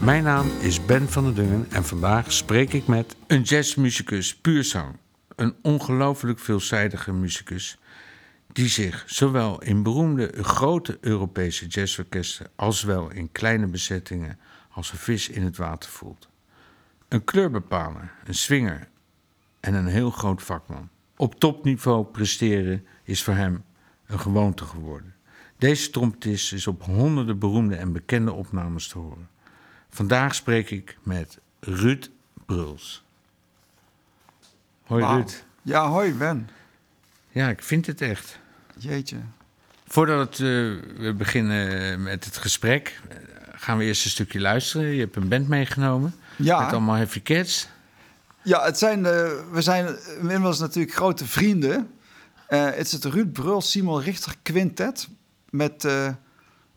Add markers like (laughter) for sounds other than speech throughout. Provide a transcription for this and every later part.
Mijn naam is Ben van der Dungen en vandaag spreek ik met een jazzmuzikus puur zang. Een ongelooflijk veelzijdige muzikus die zich zowel in beroemde grote Europese jazzorkesten als wel in kleine bezettingen als een vis in het water voelt. Een kleurbepaler, een swinger en een heel groot vakman. Op topniveau presteren is voor hem een gewoonte geworden. Deze trompetist is op honderden beroemde en bekende opnames te horen. Vandaag spreek ik met Ruud Bruls. Hoi. Ruud. Ja, hoi Ben. Ja, ik vind het echt. Jeetje. Voordat eh, we beginnen met het gesprek, eh, gaan we eerst een stukje luisteren. Je hebt een band meegenomen Ja. met allemaal heavy cats. Ja, het zijn, eh, we zijn inmiddels natuurlijk grote vrienden. Het is het Ruud Brul Simon Richter Quintet. Met,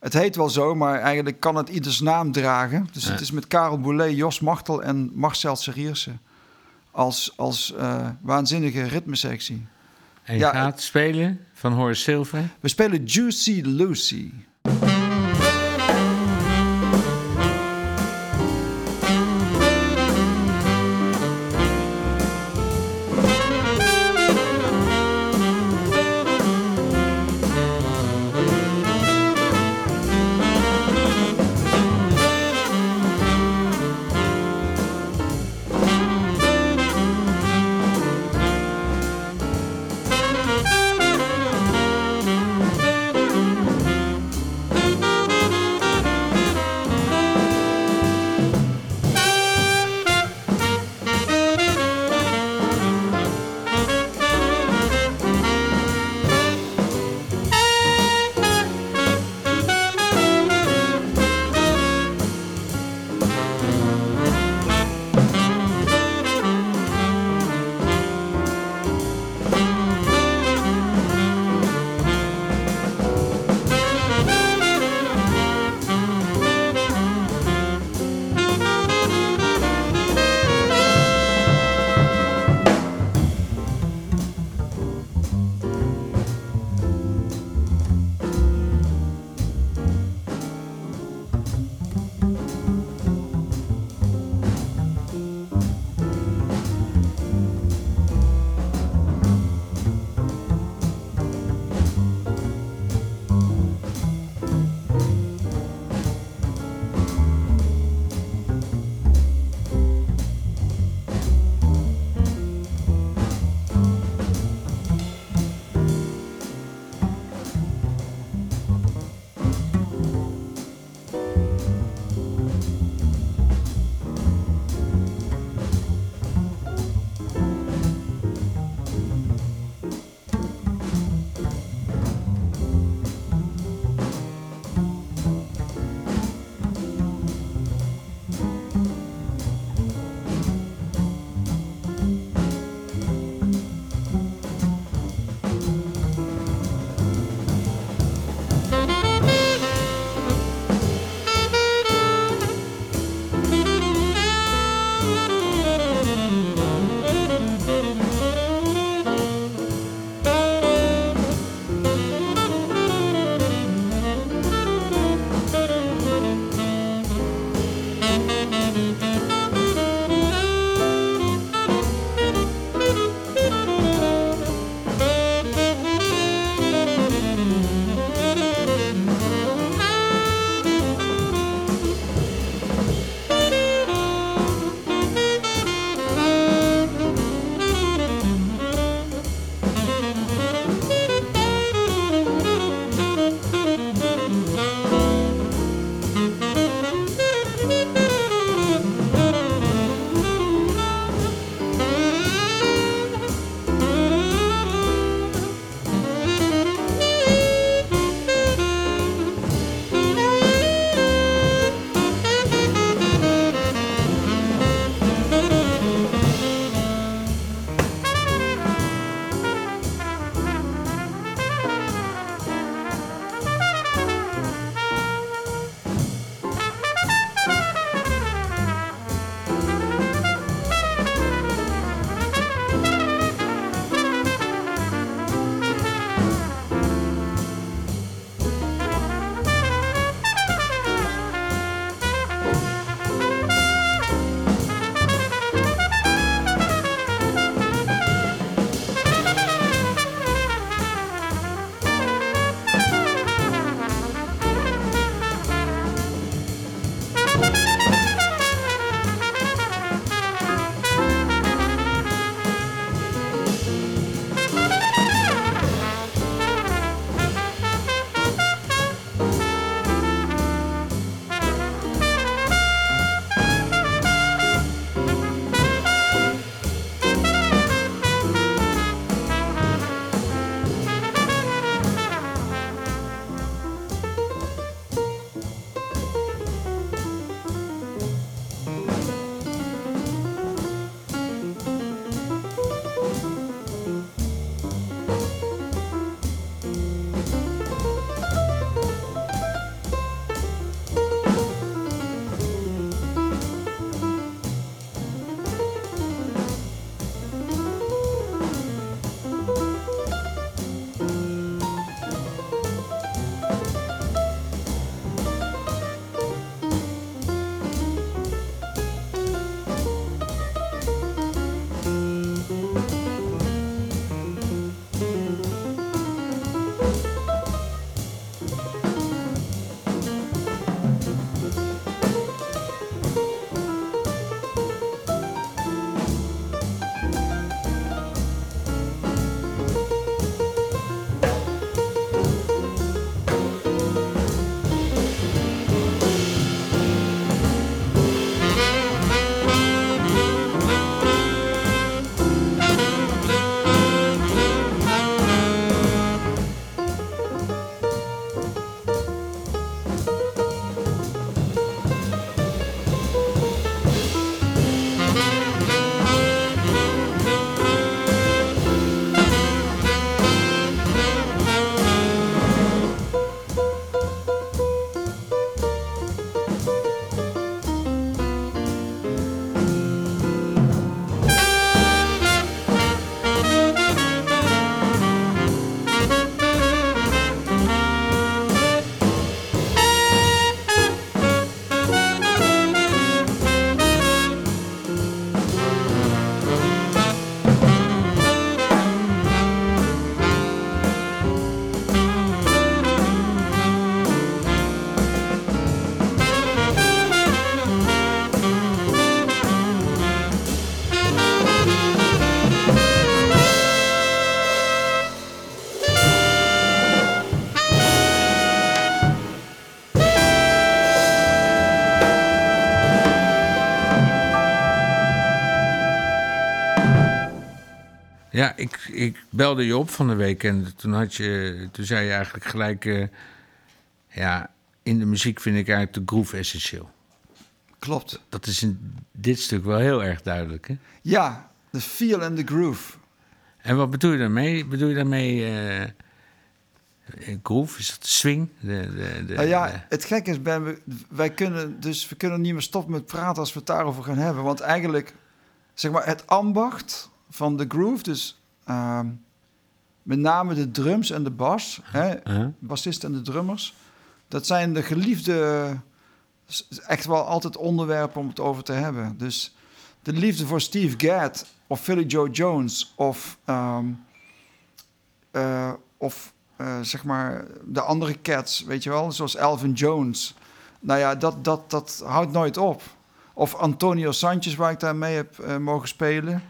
het heet wel zo, maar eigenlijk kan het ieders naam dragen. Dus Ja. het is met Karel Boulet, Jos Machtel en Marcel Serierse. Als, als eh, waanzinnige ritmesectie. En je Ja, gaat spelen van Horace Silver. We spelen Juicy Lucy. Ja, ik, ik belde je op van de week en toen, had je, toen zei je eigenlijk gelijk... eh, ja, in de muziek vind ik eigenlijk de groove essentieel. Klopt. Dat is in dit stuk wel heel erg duidelijk, hè? Ja, de feel and the groove. En wat bedoel je daarmee? Bedoel je daarmee eh, groove? Is dat swing? De, de, de, Nou ja, de- het gekke is, Ben, we- wij kunnen dus we kunnen niet meer stoppen met praten als we het daarover gaan hebben. Want eigenlijk, zeg maar, het ambacht van de groove, dus ehm, met name de drums en de bas, hè, Huh? bassisten en de drummers, dat zijn de geliefde, echt wel altijd onderwerpen om het over te hebben. Dus de liefde voor Steve Gadd of Philly Joe Jones of, ehm, eh, of eh, zeg maar de andere cats, weet je wel, zoals Alvin Jones. Nou ja, dat, dat, dat houdt nooit op. Of Antonio Sanchez, waar ik daar mee heb eh, mogen spelen.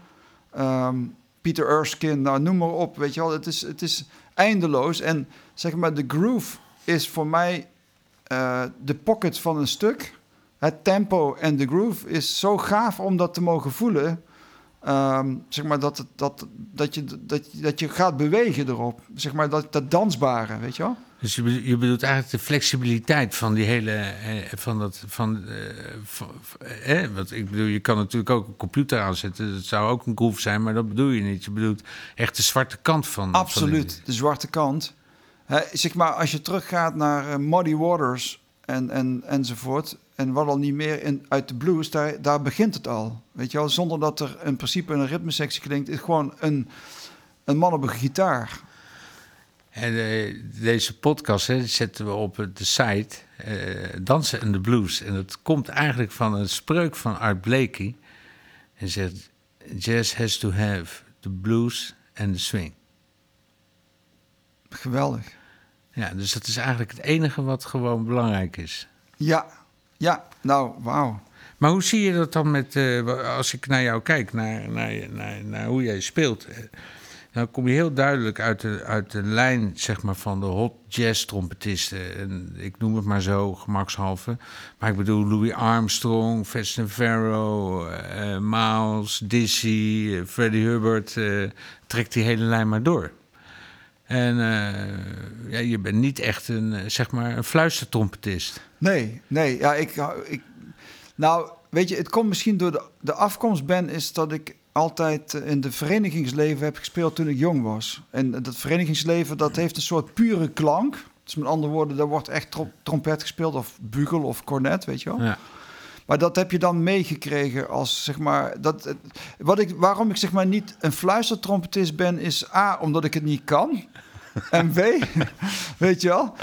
Ehm, Peter Erskine, nou noem maar op, weet je wel. Het is, het is eindeloos. En zeg maar, de groove is voor mij eh, de pocket van een stuk. Het tempo en de groove is zo gaaf om dat te mogen voelen. Ehm, zeg maar dat, dat, dat, je, dat, dat je gaat bewegen erop. Zeg maar dat, dat dansbare, weet je wel? Dus je bedoelt, je bedoelt eigenlijk de flexibiliteit van die hele. eh, van dat. Van, eh, van, eh, want ik bedoel, je kan natuurlijk ook een computer aanzetten. Dat zou ook een groove zijn, maar dat bedoel je niet. Je bedoelt echt de zwarte kant van. van Absoluut, de zwarte kant. Zeg maar, als je teruggaat naar eh, Muddy Waters en, en, enzovoort... en wat al niet meer in, uit de blues, daar, daar begint het al. Weet je wel, zonder dat er in principe een ritmesectie klinkt... is gewoon een, een man op een gitaar. En eh, deze podcast hè, zetten we op de site eh, Dansen en de Blues. En dat komt eigenlijk van een spreuk van Art Blakey. En zegt: Jazz has to have the blues and the swing. Geweldig. Ja, dus dat is eigenlijk het enige wat gewoon belangrijk is. Ja, ja, nou, wauw. Maar hoe zie je dat dan met, eh, als ik naar jou kijk, naar, naar, naar, hoe jij speelt? eh, Dan kom je heel duidelijk uit de, uit de lijn zeg maar, van de hot jazz trompetisten. En ik noem het maar zo, gemakshalve. Maar ik bedoel Louis Armstrong, Fats Navarro, eh Miles, Dizzy, Freddie Hubbard. eh trek die hele lijn maar door. En eh, ja, je bent niet echt een, eh, zeg maar, een fluistertrompetist. Nee, nee, ja, ik, hou- ik... Nou, weet je, het komt misschien door de, de afkomst ben... is dat ik altijd eh, in de verenigingsleven heb gespeeld toen ik jong was. En dat verenigingsleven, dat heeft een soort pure klank. Dus met andere woorden, daar wordt echt tro- trompet gespeeld... of bugel of cornet, weet je wel. Ja. Maar dat heb je dan meegekregen als, zeg maar... Dat, wat ik, waarom ik zeg maar niet een fluistertrompetist ben... is A, omdat ik het niet kan... En B, (laughs) weet je wel?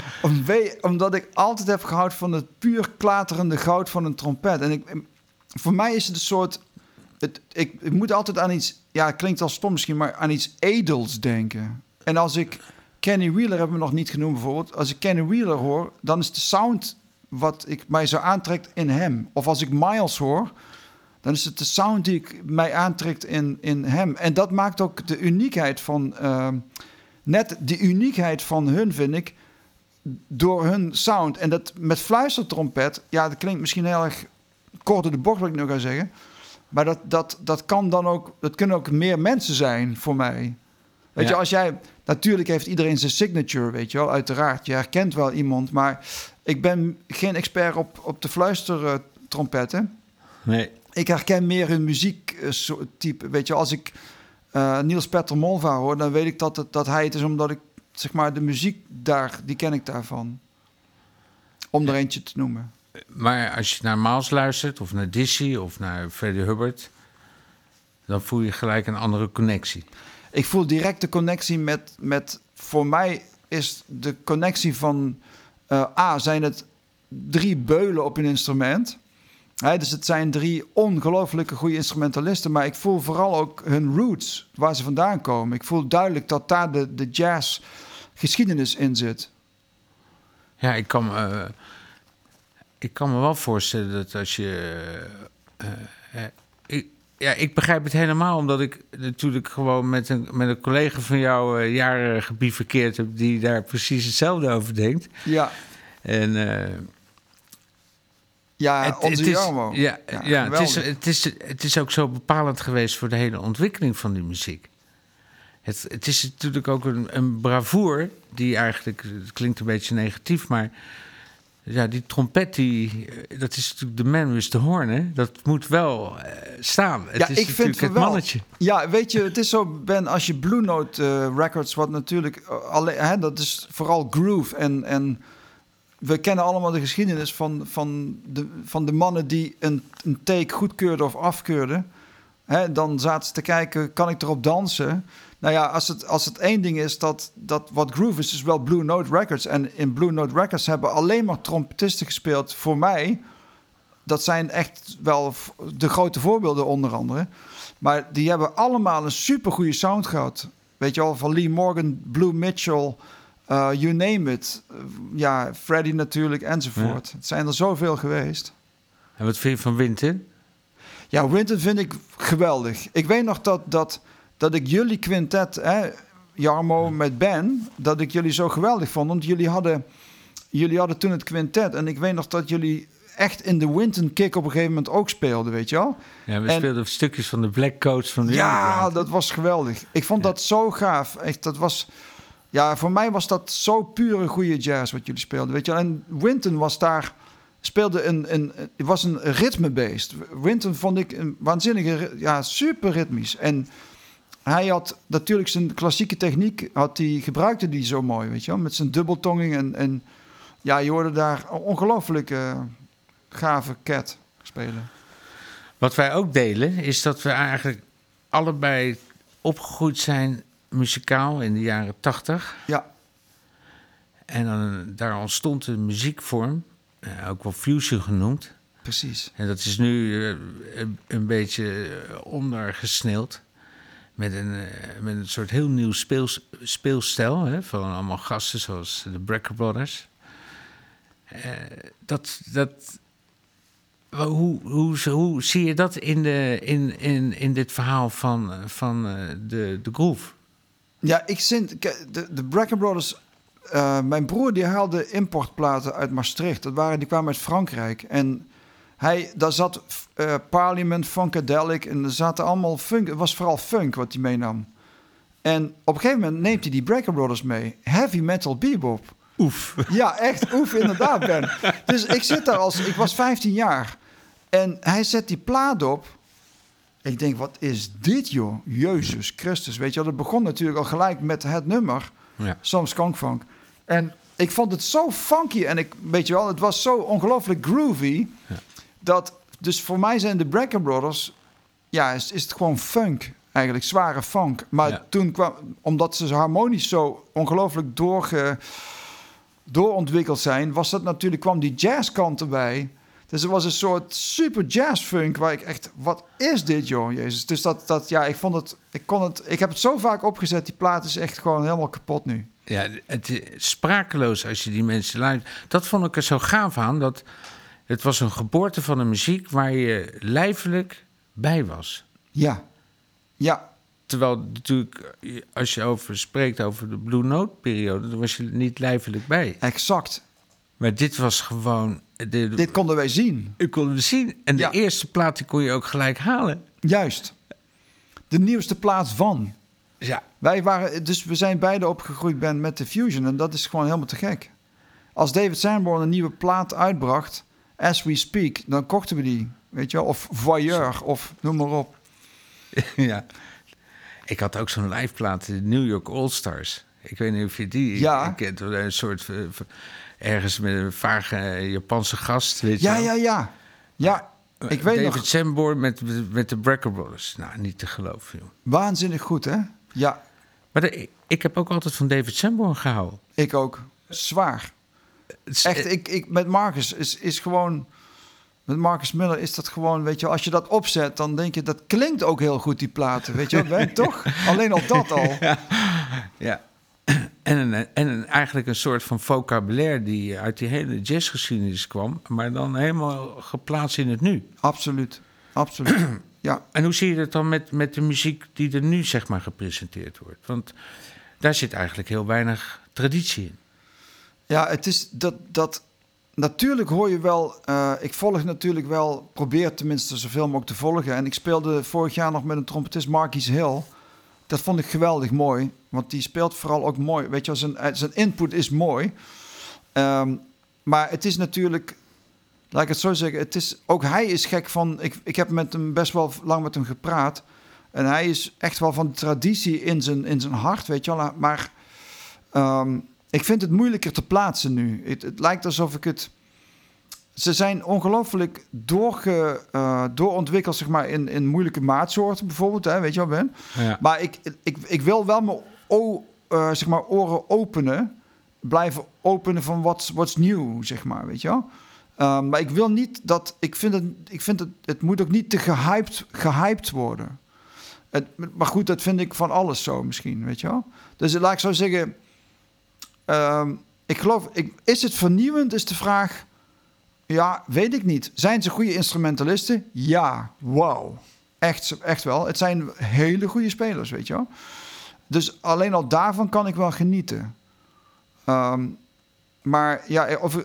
B, omdat ik altijd heb gehouden van het puur klaterende goud van een trompet. En ik, voor mij is het een soort... Het, ik, ik moet altijd aan iets... Ja, het klinkt al stom misschien, maar aan iets edels denken. En als ik... Kenny Wheeler hebben we nog niet genoemd bijvoorbeeld. Als ik Kenny Wheeler hoor, dan is de sound wat ik mij zo aantrekt in hem. Of als ik Miles hoor, dan is het de sound die ik mij aantrekt in, in hem. En dat maakt ook de uniekheid van... ehm, net de uniekheid van hun, vind ik, door hun sound. En dat met fluistertrompet, ja, dat klinkt misschien heel erg kort door de bocht, wat ik nu ga zeggen. Maar dat, dat, dat kan dan ook, dat kunnen ook meer mensen zijn voor mij. Weet Ja. je, als jij, natuurlijk heeft iedereen zijn signature, weet je wel, uiteraard. Je herkent wel iemand, maar ik ben geen expert op, op de fluistertrompetten. Nee. Ik herken meer hun muziektype. Weet je, als ik eh, Niels Petter Molva hoor, dan weet ik dat, het, dat hij het is omdat ik, zeg maar, de muziek daar, die ken ik daarvan. Om er eentje te noemen. Maar als je naar Miles luistert, of naar Dizzy, of naar Freddie Hubbard... dan voel je gelijk een andere connectie. Ik voel direct de connectie met, met voor mij is de connectie van eh, A, zijn het drie beulen op een instrument. Dus het zijn drie ongelooflijke goede instrumentalisten, maar ik voel vooral ook hun roots, waar ze vandaan komen. Ik voel duidelijk dat daar de, de jazz geschiedenis in zit. Ja, ik kan, eh, ik kan me wel voorstellen dat als je... eh, ja, ik begrijp het helemaal, omdat ik natuurlijk gewoon met een, met een collega van jou eh, jaren gebivakkeerd heb... die daar precies hetzelfde over denkt. Ja, En... eh, ja Het- onze het is. Ja, ja, het, is, het, is, het is ook zo bepalend geweest voor de hele ontwikkeling van die muziek. Het, het is natuurlijk ook een, een bravoer die eigenlijk, het klinkt een beetje negatief, maar ja, die trompet, die, eh, dat is natuurlijk de man with the horn, hè? Dat moet wel eh, staan. Het ja, is ik vind het wel. mannetje. Ja, weet je, het is zo, Ben, als je Blue Note eh, Records, wat natuurlijk alleen, hè, dat is vooral groove en, en we kennen allemaal de geschiedenis van, van, de, van de mannen die een, een take goedkeurden of afkeurden. Hè, dan zaten ze te kijken, kan ik erop dansen? Nou ja, als het, als het één ding is dat, dat wat groove is, is wel Blue Note Records. En in Blue Note Records hebben alleen maar trompetisten gespeeld voor mij. Dat zijn echt wel de grote voorbeelden onder andere. Maar die hebben allemaal een supergoeie sound gehad. Weet je wel, van Lee Morgan, Blue Mitchell, eh, you name it. Ja, Freddie natuurlijk, enzovoort. Het zijn er zoveel geweest. En wat vind je van Winton? Ja, Winton vind ik geweldig. Ik weet nog dat, dat, dat ik jullie quintet, hè, Jarmo met Ben, dat ik jullie zo geweldig vond. Want jullie hadden, jullie hadden toen het quintet. En ik weet nog dat jullie echt in de Winton kick op een gegeven moment ook speelden, weet je wel? Ja, we En- speelden stukjes van de Black Coats van de Ja, Underground. dat was geweldig. Ik vond dat zo gaaf. Echt, dat was... Ja, voor mij was dat zo pure goede jazz wat jullie speelden. Weet je, wel. en Winton was daar speelde een, een het was een ritmebeest. Winton vond ik een waanzinnige, ja, super ritmisch. En hij had natuurlijk zijn klassieke techniek, had hij gebruikte die zo mooi, weet je wel, met zijn dubbeltonging en, en ja, je hoorde daar ongelooflijk eh, gave cat spelen. Wat wij ook delen, is dat we eigenlijk allebei opgegroeid zijn muzikaal in de jaren tachtig. Ja, En dan, daar ontstond een muziekvorm, eh, ook wel fusion genoemd. precies. En dat is nu eh, een, beetje ondergesneeld. Met een, eh, met een soort heel nieuw speels, speelstijl. Hè, van allemaal gasten zoals de Brecker Brothers. Eh, dat, dat, hoe, hoe, hoe zie je dat in, de, in, in, in dit verhaal van, van eh, de, de groove? Ja, ik kijk, De, de Brecker Brothers... mijn broer die haalde importplaten uit Maastricht. Dat waren, die kwamen uit Frankrijk. En hij, daar zat eh, Parliament, Funkadelic... en er zaten allemaal funk... Het was vooral funk wat hij meenam. En op een gegeven moment neemt hij die Brecker Brothers mee. Heavy metal bebop. Oef. Ja, echt oef, inderdaad, Ben. (laughs) Dus ik zit daar als... Ik was 15 jaar. En hij zet die plaat op. Ik denk, wat is dit, joh? Jezus Christus. Weet je wel, dat begon natuurlijk al gelijk met het nummer. Ja. Soms Skankfunk. En ik vond het zo funky. En ik, weet je wel, het was zo ongelooflijk groovy. Dat, dus voor mij zijn de Brecker Brothers... Ja, is, is het gewoon funk. Eigenlijk zware funk. Maar Ja. toen kwam... Omdat ze harmonisch zo ongelooflijk doorge doorontwikkeld zijn, was dat natuurlijk, kwam die jazzkant erbij. Dus er was een soort super jazzfunk waar ik echt, wat is dit joh, Jezus. Dus dat, dat ja, ik vond het, ik kon het, ik heb het zo vaak opgezet, die plaat is echt gewoon helemaal kapot nu. Ja, het is sprakeloos als je die mensen luistert. Dat vond ik er zo gaaf aan. Dat het was een geboorte van een muziek waar je lijfelijk bij was. Ja, ja, Terwijl natuurlijk, als je over spreekt over de Blue Note periode, dan was je niet lijfelijk bij. exact. Maar dit was gewoon. De, Dit konden wij zien, ik kon het zien. En de eerste plaat die kon je ook gelijk halen. juist. De nieuwste plaat van. Ja. Wij waren, dus we zijn beide opgegroeid ben met de Fusion en dat is gewoon helemaal te gek. Als David Sanborn een nieuwe plaat uitbracht, As We Speak, dan kochten we die, weet je wel, of Voyeur, of noem maar op. (laughs) ja. Ik had ook zo'n liveplaat, de New York All Stars. Ik weet niet of je die Ja. kent. Een soort. eh, ergens met een vage Japanse gast. Weet je Ja, ja, ja. Ja, ik weet David nog, Sanborn met, met de Brecker Brothers. Nou, niet te geloven, joh. waanzinnig goed, hè? Ja, Maar de- ik heb ook altijd van David Sanborn gehouden. ik ook. Zwaar. Echt, ik, ik, met Marcus is, is gewoon... Met Marcus Miller is dat gewoon, weet je, als je dat opzet, dan denk je, dat klinkt ook heel goed, die platen, weet je wel, (laughs) toch? Alleen al dat al. Ja. (clears throat) En, een, en een, eigenlijk een soort van vocabulaire die uit die hele jazzgeschiedenis kwam, maar dan helemaal geplaatst in het nu. Absoluut, absoluut. (clears throat) Ja, En hoe zie je dat dan met, met de muziek die er nu zeg maar gepresenteerd wordt? Want daar zit eigenlijk heel weinig traditie in. Ja, het is dat, dat. Natuurlijk hoor je wel. eh, ik volg natuurlijk wel. Probeer tenminste zoveel mogelijk te volgen. En ik speelde vorig jaar nog met een trompetist, Marquis Hill. dat vond ik geweldig mooi. Want die speelt vooral ook mooi. Weet je, zijn, eh, zijn input is mooi. Ehm, maar het is natuurlijk, laat ik het zo zeggen, het is, ook hij is gek van. Ik, ik heb met hem best wel lang met hem gepraat. En hij is echt wel van de traditie in zijn, in zijn hart, weet je wel. Maar ehm, ik vind het moeilijker te plaatsen nu. Het, het lijkt alsof ik het. Ze zijn ongelooflijk doorge, eh, doorontwikkeld, zeg maar, in, in moeilijke maatsoorten bijvoorbeeld, hè, weet je wel, Ben? Ja. Maar ik, ik, ik wil wel mijn o, eh, zeg maar, oren openen. Blijven openen van wat what's nieuw, zeg maar, weet je wel. Ehm, maar ik wil niet dat... Ik vind het, ik vind het, het moet ook niet te gehyped, gehyped worden. Het, maar goed, dat vind ik van alles zo misschien, weet je wel. Dus laat ik zo zeggen... ehm, ik geloof... Ik, is het vernieuwend, is de vraag... Ja, weet ik niet. Zijn ze goede instrumentalisten? Ja, wow. Echt, echt wel. Het zijn hele goede spelers, weet je wel. Dus alleen al daarvan kan ik wel genieten. Ehm, maar ja, of,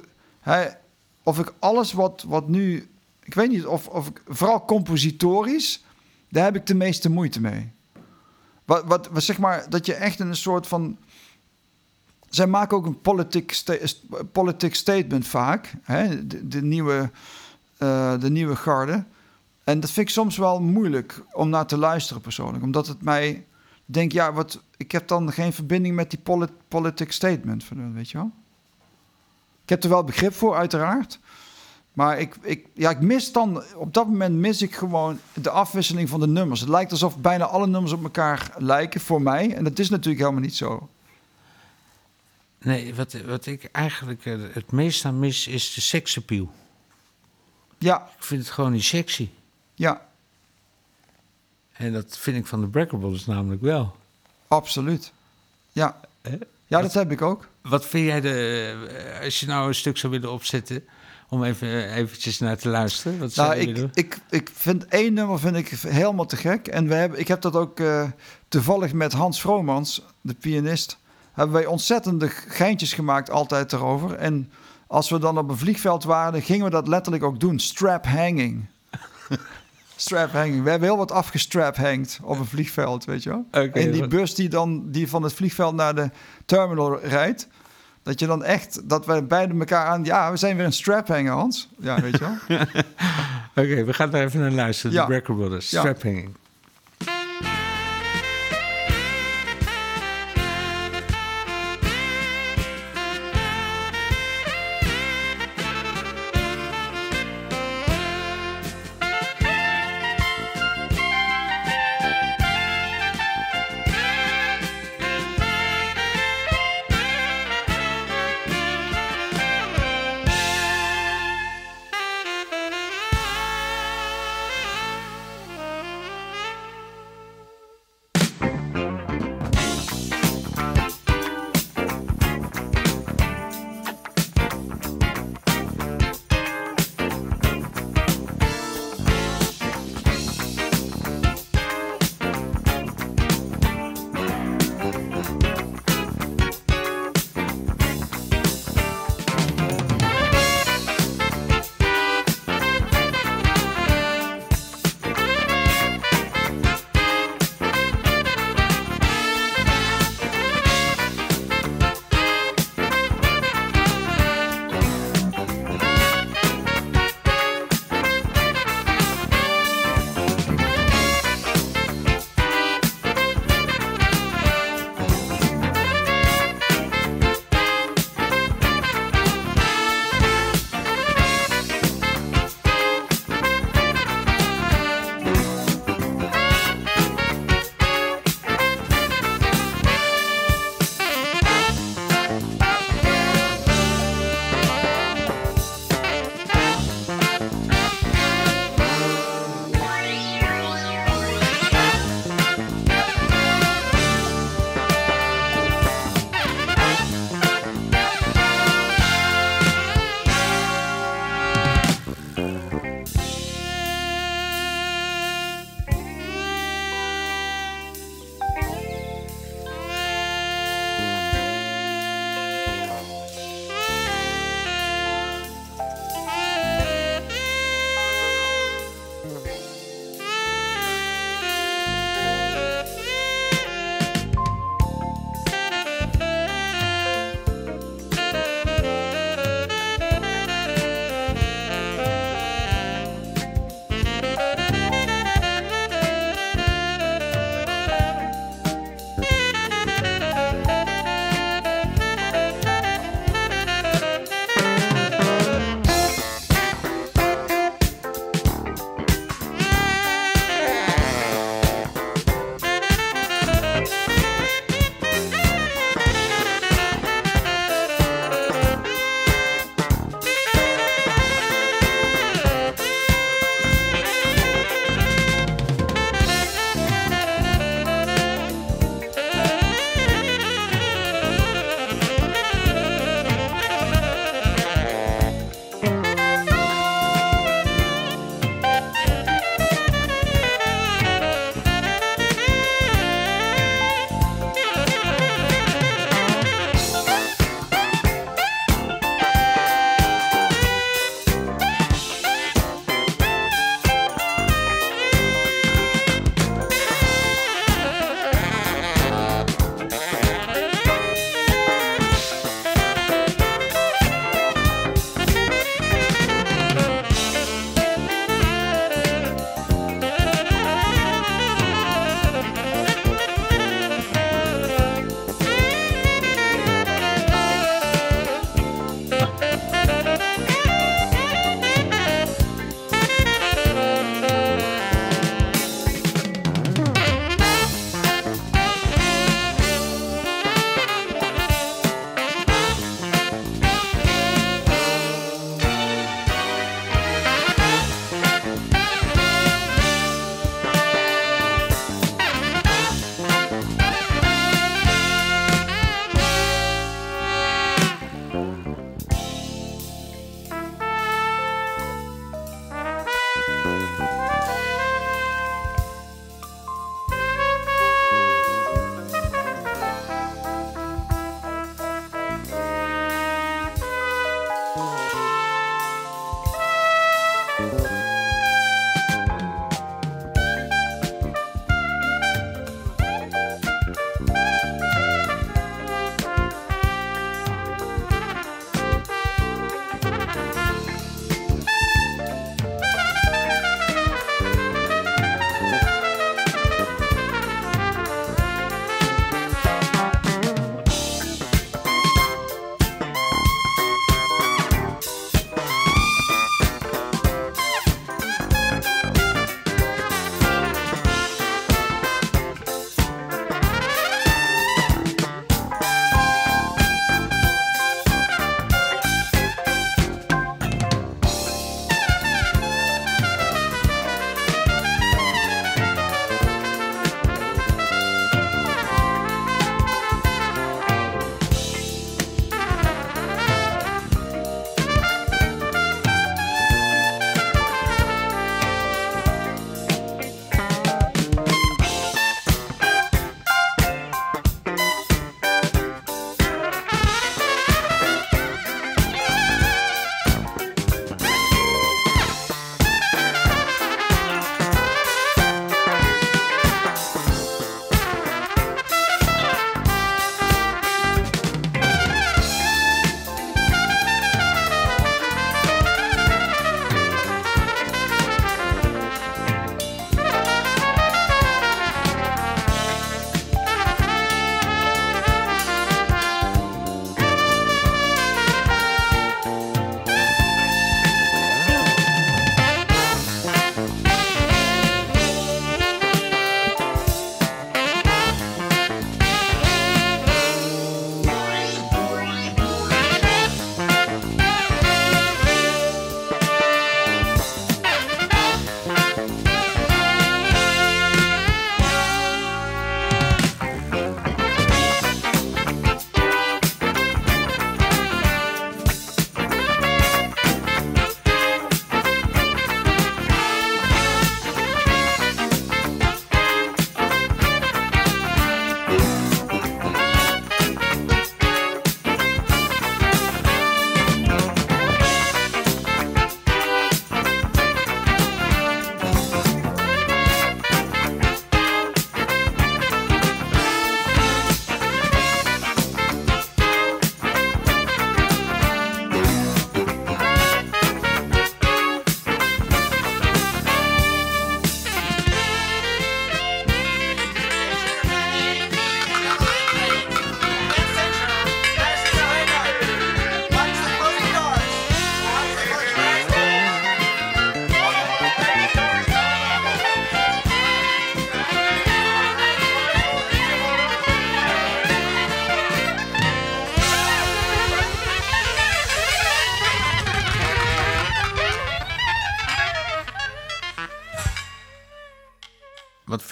of ik alles wat, wat nu... Ik weet niet of, of ik... Vooral compositorisch, daar heb ik de meeste moeite mee. Wat, wat, wat zeg maar, dat je echt in een soort van... Zij maken ook een politiek sta- politiek statement vaak. Hè? De, nieuwe, eh, de nieuwe garde. En dat vind ik soms wel moeilijk om naar te luisteren persoonlijk. Omdat het mij... Denk, ja, wat, ik heb dan geen verbinding met die polit, politiek statement. Weet je wel? Ik heb er wel begrip voor, uiteraard. Maar ik, ik, ja, ik mis dan... Op dat moment mis ik gewoon de afwisseling van de nummers. Het lijkt alsof bijna alle nummers op elkaar lijken voor mij. En dat is natuurlijk helemaal niet zo. Nee, wat, wat ik eigenlijk eh, het meest aan mis is de seksappeal. Ja, Ik vind het gewoon niet sexy. ja, En dat vind ik van de Breakables namelijk wel. absoluut. Ja, ja dat heb ik ook. Wat vind jij de... eh, Als je nou een stuk zou willen opzetten... om even eh, eventjes naar te luisteren. Wat zou Nou, je ik, willen? ik, ik vind één nummer vind ik helemaal te gek. En we hebben, ik heb dat ook toevallig met Hans Vromans, de pianist... hebben wij ontzettende geintjes gemaakt altijd erover. En als we dan op een vliegveld waren, gingen we dat letterlijk ook doen. Strap hanging. (laughs) Strap hanging. We hebben heel wat afgestrap hanged op een vliegveld, weet je wel. Oké, en die bus die dan die van het vliegveld naar de terminal rijdt... Dat je dan echt, dat we beide elkaar aan... Ja, we zijn weer een strap hangen, Hans. Ja, weet je wel. (laughs) Oké, we gaan daar even naar luisteren. Ja. De Brecker Brothers, Ja. Strap Hanging.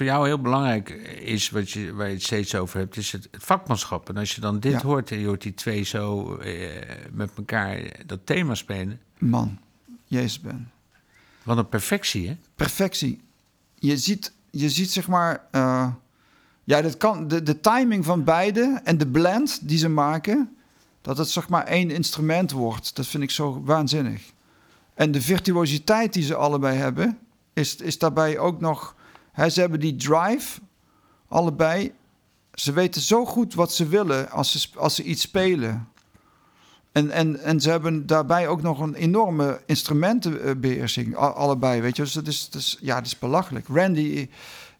Voor jou heel belangrijk is, wat je, waar je het steeds over hebt, is het, vakmanschap. En als je dan dit Ja. hoort en je hoort die twee zo eh, met elkaar dat thema spelen, Man, Jezus ben. wat een perfectie, hè? Perfectie. Je ziet, je ziet zeg maar... eh, ja, dat kan, de, de timing van beide en de blend die ze maken... dat het zeg maar één instrument wordt. Dat vind ik zo waanzinnig. En de virtuositeit die ze allebei hebben... is, is daarbij ook nog... Hè, ze hebben die drive, allebei. Ze weten zo goed wat ze willen als ze, als ze iets spelen. En, en, en ze hebben daarbij ook nog een enorme instrumentenbeheersing, allebei, weet je. Dus dat is, dat is, ja, dat is belachelijk. Randy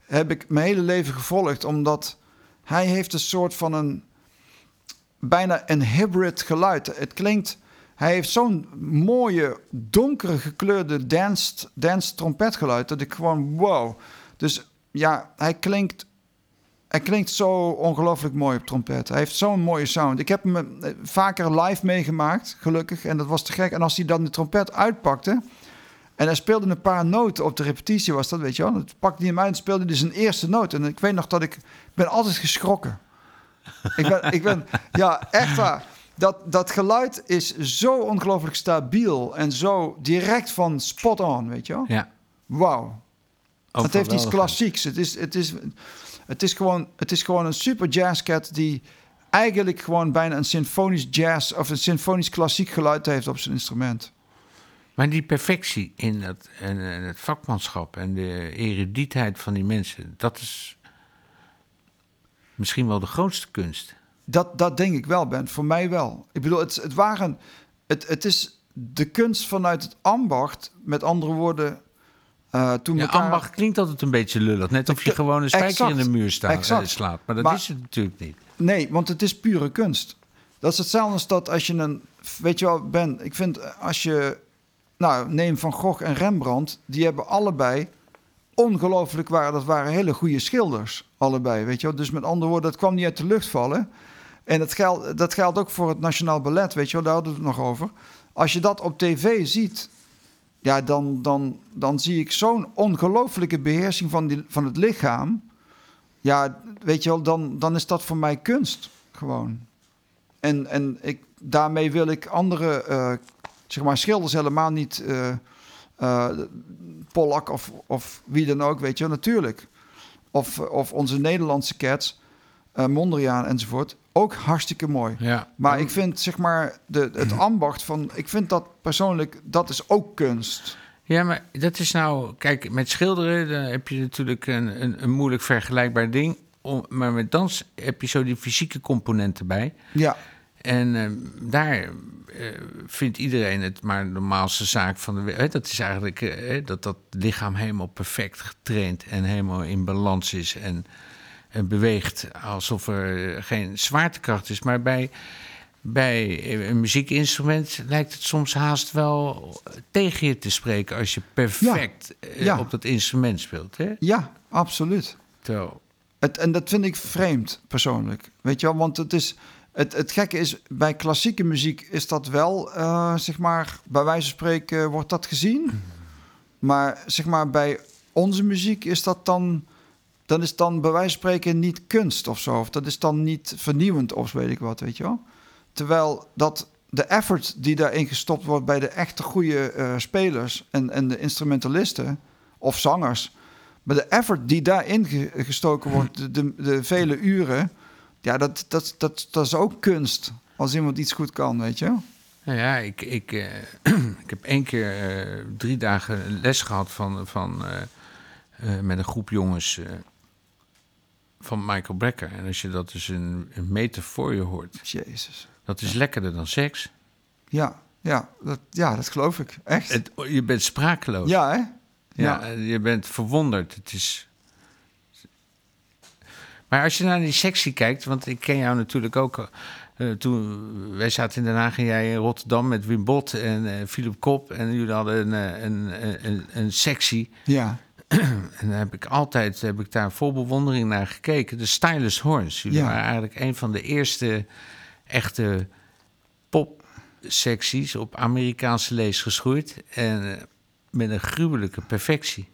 heb ik mijn hele leven gevolgd, omdat hij heeft een soort van een, bijna een hybrid geluid. Het klinkt, hij heeft zo'n mooie, donkere gekleurde dance, dance trompetgeluid, dat ik gewoon, wow. Dus ja, hij klinkt hij klinkt zo ongelooflijk mooi op trompet. Hij heeft zo'n mooie sound. Ik heb hem eh, vaker live meegemaakt, gelukkig. En dat was te gek. En als hij dan de trompet uitpakte... en hij speelde een paar noten op de repetitie, was dat, weet je wel. Dan pakte hij hem uit en speelde hij zijn eerste noot. En ik weet nog dat ik... Ik ben altijd geschrokken. ik, ben, ik ben... Ja, echt waar. Dat, dat geluid is zo ongelooflijk stabiel... en zo direct van spot on, weet je wel. Ja. Wauw. Ook Het heeft iets klassieks. Het is, het is, het is, gewoon, het is gewoon een super jazzcat die eigenlijk gewoon bijna een symfonisch jazz of een symfonisch klassiek geluid heeft op zijn instrument. Maar die perfectie in het, en, en het vakmanschap en de erudietheid van die mensen, dat is misschien wel de grootste kunst. Dat, dat denk ik wel, Ben. Voor mij wel. Ik bedoel, het, het waren. Het, het is de kunst vanuit het ambacht. Met andere woorden. Eh, toen Ja, elkaar- ambacht klinkt altijd een beetje lullig. Net of je gewoon een spijker exact, in de muur staat, eh, exact. slaat. Maar dat Maar- is het natuurlijk niet. Nee, want het is pure kunst. Dat is hetzelfde als dat als je een... Weet je wel, Ben, ik vind eh, als je... Nou, neem Van Gogh en Rembrandt. Die hebben allebei ongelooflijk waren. Dat waren hele goede schilders, allebei. Weet je wel? Dus met andere woorden, dat kwam niet uit de lucht vallen. En dat geldt, dat geldt ook voor het Nationaal Ballet, weet je wel? Daar hadden we het nog over. Als je dat op tv ziet... Ja, dan, dan, dan zie ik zo'n ongelooflijke beheersing van, van het lichaam. Ja, weet je wel, dan, dan is dat voor mij kunst. Gewoon. En, en ik, daarmee wil ik andere eh, zeg maar, schilders helemaal niet. eh, Pollack of, of wie dan ook, weet je wel, natuurlijk. Of, of onze Nederlandse cats, eh, Mondriaan enzovoort. Ook hartstikke mooi. Ja. Maar ik vind zeg maar de, het (clears throat) ambacht van. Ik vind dat persoonlijk, dat is ook kunst. Ja, maar dat is nou... Kijk, met schilderen dan heb je natuurlijk een, een, een moeilijk vergelijkbaar ding. Om, maar met dans heb je zo die fysieke component erbij. Ja, En eh, daar eh, vindt iedereen het maar de normaalste zaak van de wereld. Dat is eigenlijk dat dat lichaam helemaal perfect getraind en helemaal in balans is en beweegt alsof er geen zwaartekracht is. Maar bij, bij een muziekinstrument lijkt het soms haast wel tegen je te spreken als je perfect eh, Ja. op dat instrument speelt. Hè? ja, absoluut. Het, en dat vind ik vreemd, persoonlijk. Weet je wel, want het is... Het, het gekke is, bij klassieke muziek is dat wel, eh, zeg maar, bij wijze van spreken wordt dat gezien. Maar zeg maar, bij onze muziek is dat dan, dan is dan bij wijze van spreken niet kunst of zo. Of dat is dan niet vernieuwend of weet ik wat, weet je wel. Terwijl dat de effort die daarin gestopt wordt bij de echte goede eh, spelers en, en de instrumentalisten of zangers, maar de effort die daarin ge- gestoken wordt, de, de, vele uren, ja, dat, dat, dat, dat is ook kunst. Als iemand iets goed kan, weet je. Nou ja, ik, ik, eh, (clears throat) ik heb één keer eh, drie dagen les gehad van, van, met een groep jongens van Michael Brecker. En als je dat dus een, een meter voor je hoort, Jezus. dat is lekkerder dan seks. Ja, ja, dat, ja, dat geloof ik. Echt. Het, je bent sprakeloos. ja, hè? Ja, Ja. je bent verwonderd. Het is... Maar als je naar die sectie kijkt, want ik ken jou natuurlijk ook. eh, toen wij zaten in Den Haag en jij in Rotterdam met Wim Bot en eh Philip Kop. En jullie hadden een, eh, een, een, een, een sectie. Ja, (clears throat) En daar heb ik altijd heb ik daar vol bewondering naar gekeken. De Stylus Horns. Jullie Ja. waren eigenlijk een van de eerste echte popsecties op Amerikaanse lees geschoeid. En eh, met een gruwelijke perfectie.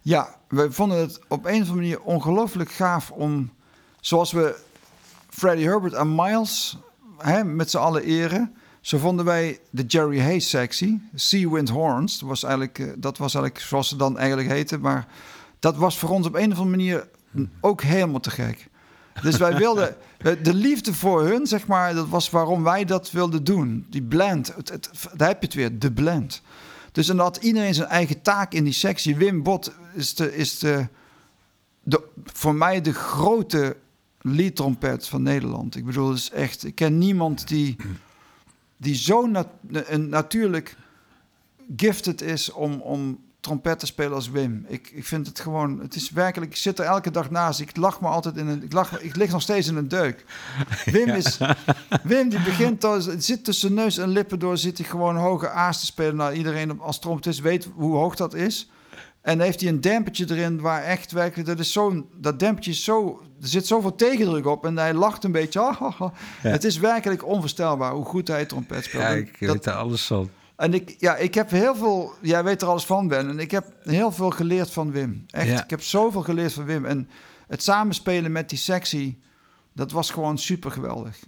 Ja, we vonden het op een of andere manier ongelooflijk gaaf om, zoals we Freddie Herbert en Miles hè, met z'n allen eren, zo vonden wij de Jerry Hayes sectie, Sea Wind Horns. Dat was, eigenlijk, eh, dat was eigenlijk zoals ze dan eigenlijk heten, maar dat was voor ons op een of andere manier ook helemaal te gek. Dus wij wilden de liefde voor hun, zeg maar, dat was waarom wij dat wilden doen. Die blend, het, het, daar heb je het weer, de blend. Dus dan had iedereen zijn eigen taak in die sectie. Wim Bot is, de, is de, de, voor mij de grote trompet van Nederland. Ik bedoel, is echt, ik ken niemand die, die zo nat, natuurlijk gifted is om, om trompet te spelen als Wim. Ik, ik vind het gewoon, het is werkelijk, ik zit er elke dag naast. Ik lach me altijd in een, ik, lach, ik lig nog steeds in een deuk. (laughs) Wim is, Wim die begint, het zit tussen neus en lippen door, zit hij gewoon hoge aas te spelen. Nou, iedereen als trompetist weet hoe hoog dat is. En heeft hij een dempertje erin waar echt werkelijk, dat is zo'n, dat dempertje is zo, er zit zoveel tegendruk op en hij lacht een beetje. (laughs) Het is werkelijk onvoorstelbaar hoe goed hij trompet speelt. Ja, ik dat, weet er alles van. En ik, ja, ik heb heel veel, jij weet er alles van, Ben. En ik heb heel veel geleerd van Wim. Echt, ik heb zoveel geleerd van Wim. En het samenspelen met die sectie, dat was gewoon super geweldig.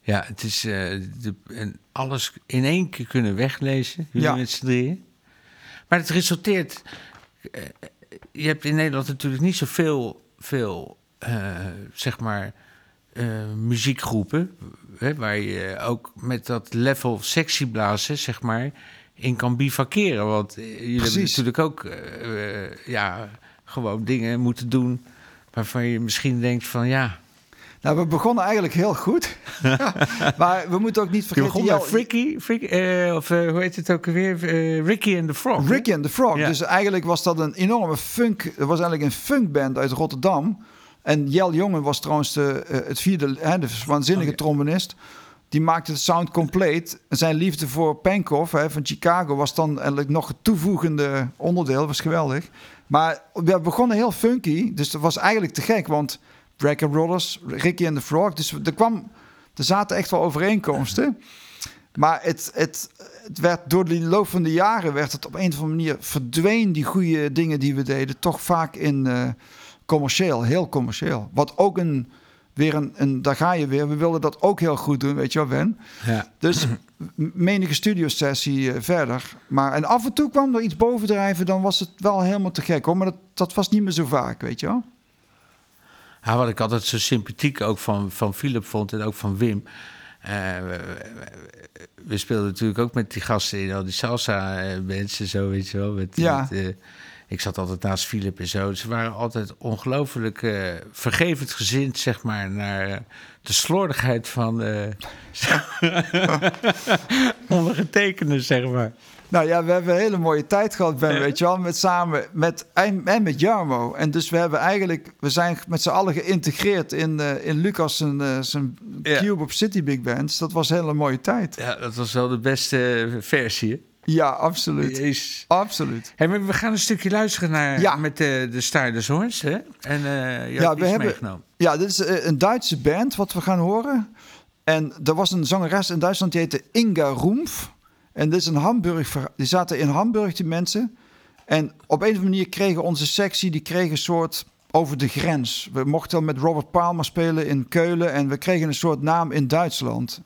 Ja, het is uh, de, en alles in één keer kunnen weglezen, jullie ja. met z'n drieën. Maar het resulteert. Uh, je hebt in Nederland natuurlijk niet zoveel veel, uh, zeg maar, muziekgroepen hè, waar je ook met dat level sectieblazen, zeg maar, in kan bivakeren. Want eh, jullie hebben natuurlijk ook ja, gewoon dingen moeten doen waarvan je misschien denkt van ja. Nou, we begonnen eigenlijk heel goed. (laughs) maar we moeten ook niet vergeten... Je begon met Fricky, uh, of uh, hoe heet het ook weer? Ricky and the Frog. Ricky and the Frog. Dus eigenlijk was dat een enorme funk... Het was eigenlijk een funkband uit Rotterdam... En Jel Jongen was trouwens de, het vierde, hè, de waanzinnige oh, trombonist. Die maakte het sound compleet. En zijn liefde voor Pankow hè, van Chicago was dan eigenlijk nog het toevoegende onderdeel. was geweldig. Maar we begonnen heel funky. Dus dat was eigenlijk te gek. Want Breaker Brothers, Ricky and the Frog. Dus er, kwam, er zaten echt wel overeenkomsten. Maar het, het, het werd door de loop van de jaren... werd het op een of andere manier... verdween die goede dingen die we deden... toch vaak in... Uh, commercieel, heel commercieel. Wat ook een, weer een, een, daar ga je weer. We wilden dat ook heel goed doen, weet je wel, Ben? Ja. Dus menige studiosessie uh, verder. Maar en af en toe kwam er iets bovendrijven, dan was het wel helemaal te gek, hoor. Maar dat, dat was niet meer zo vaak, weet je wel? Ja, wat ik altijd zo sympathiek ook van, van Philip vond en ook van Wim. Uh, we, speelden natuurlijk ook met die gasten in al die salsa mensen, zo weet je wel. Met, ja. Met, uh, ik zat altijd naast Philip en zo. Ze waren altijd ongelooflijk uh, vergevend gezind, zeg maar, naar de slordigheid van uh, (laughs) ondergetekende, zeg maar. Nou ja, we hebben een hele mooie tijd gehad, Ben, weet je wel, met samen met en, en met Jarmo. En dus we hebben eigenlijk, we zijn met z'n allen geïntegreerd in, uh, in Lucas zijn, zijn Cube op City Big Bands. Dat was een hele mooie tijd. Ja, dat was wel de beste versie. Ja, absoluut. Is... Absoluut. Hey, we gaan een stukje luisteren naar ja. met de, de Stardust Horns. Hè? En uh, ja, we hebben, meegenomen. Ja, dit is eh, een Duitse band wat we gaan horen. En er was een zangeres in Duitsland die heette Inga Roemf. En dit is een Hamburg. Die zaten in Hamburg, die mensen. En op een of andere manier kregen onze sectie, die kregen een soort over de grens. We mochten met Robert Palmer spelen in Keulen en we kregen een soort naam in Duitsland.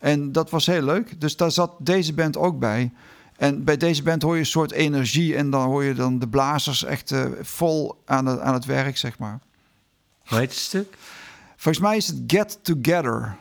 En dat was heel leuk. Dus daar zat deze band ook bij. En bij deze band hoor je een soort energie en dan hoor je dan de blazers echt uh, vol aan het, aan het werk, zeg maar. Hoe heet het stuk? Volgens mij is het Get Together.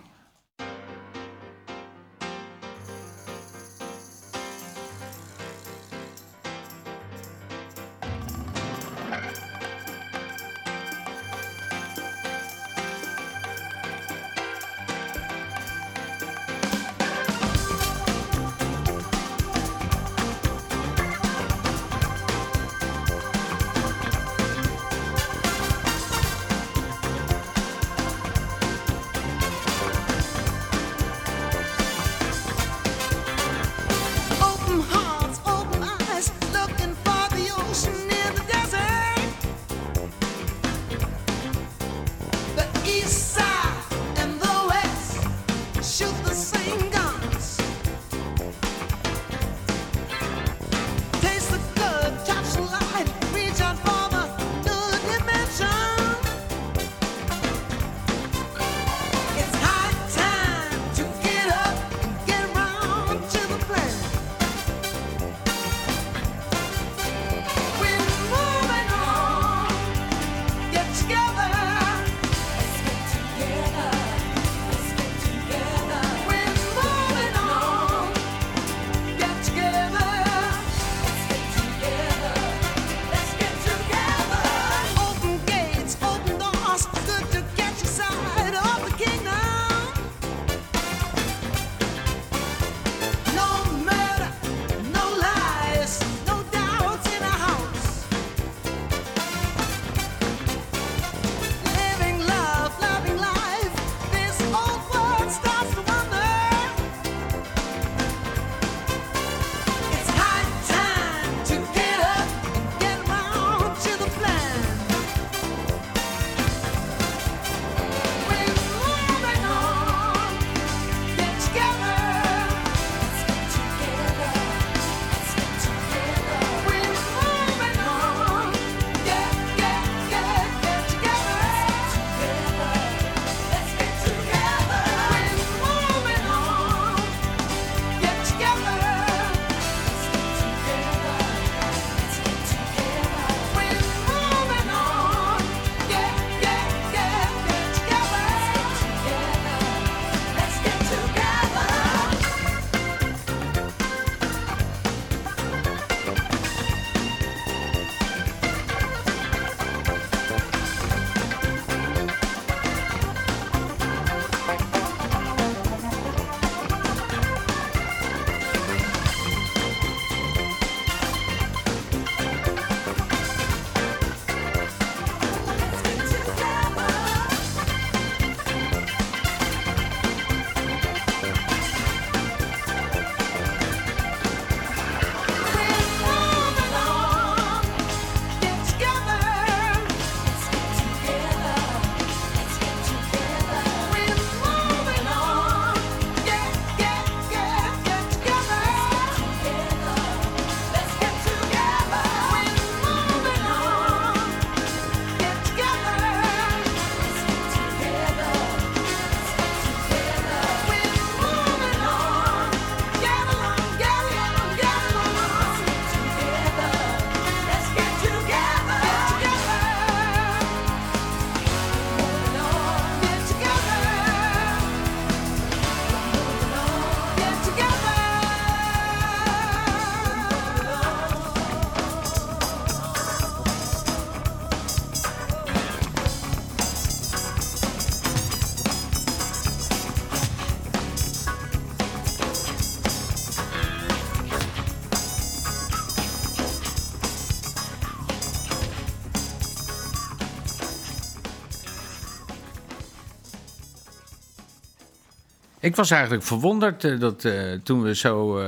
Ik was eigenlijk verwonderd eh, dat eh, toen we zo eh,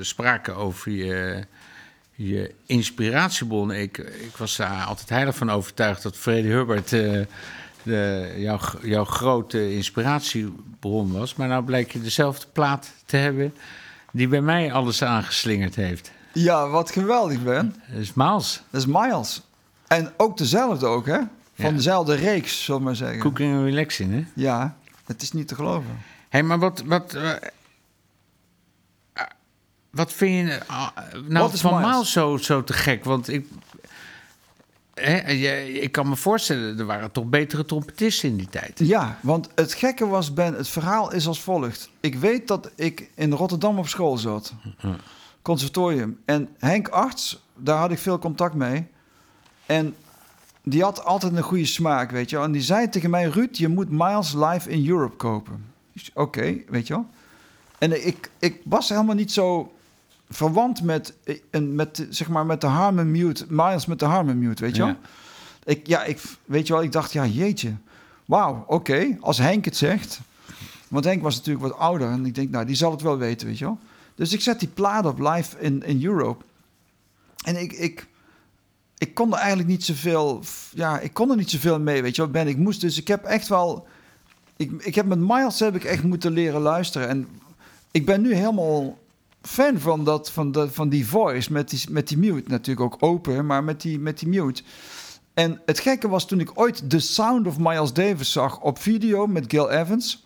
spraken over je, je inspiratiebron. Ik, ik was daar altijd heilig van overtuigd dat Freddie Hubbard de, jouw, jouw grote inspiratiebron was. Maar nou blijkt je dezelfde plaat te hebben die bij mij alles aangeslingerd heeft. Ja, wat geweldig ben. Dat is Miles. Dat is Miles. En ook dezelfde ook, hè? Van Ja. dezelfde reeks, zullen we maar zeggen. Cooking and Relaxing, hè? Ja, het is niet te geloven. Hey, maar wat... wat eh, eh, wat vind je ah, nou is van Miles? Zo, zo te gek? Want ik... Hè, ik kan me voorstellen, er waren toch betere trompetisten in die tijd. Ja, want het gekke was, Ben, het verhaal is als volgt. Ik weet dat ik in Rotterdam op school zat. Conservatorium. En Henk Arts, daar had ik veel contact mee. En die had altijd een goede smaak, weet je. En die zei tegen mij, Ruud, je moet Miles Live in Europe kopen. Oké, weet je wel. En ik, ik was helemaal niet zo verwant met, eh, een- met, zeg maar, met de Harmon Mute, Miles met de Harmon Mute, weet je wel. Ja. Ik, ja, ik, weet je wel, ik dacht, ja, jeetje. Wauw, oké, als Henk het zegt. Want Henk was natuurlijk wat ouder en ik denk, nou, die zal het wel weten, weet je wel. Dus ik zet die plaat op live in, in Europe. En ik, ik, ik kon er eigenlijk niet zoveel, ja, ik kon er niet zoveel mee, weet je wel, Ben. Ik moest, dus ik heb echt wel, ik, ik heb met Miles heb ik echt moeten leren luisteren. En ik ben nu helemaal fan van, dat, van, de, van die voice met die, met die mute. Natuurlijk ook open, maar met die, met die mute. En het gekke was toen ik ooit The Sound of Miles Davis zag op video met Gil Evans.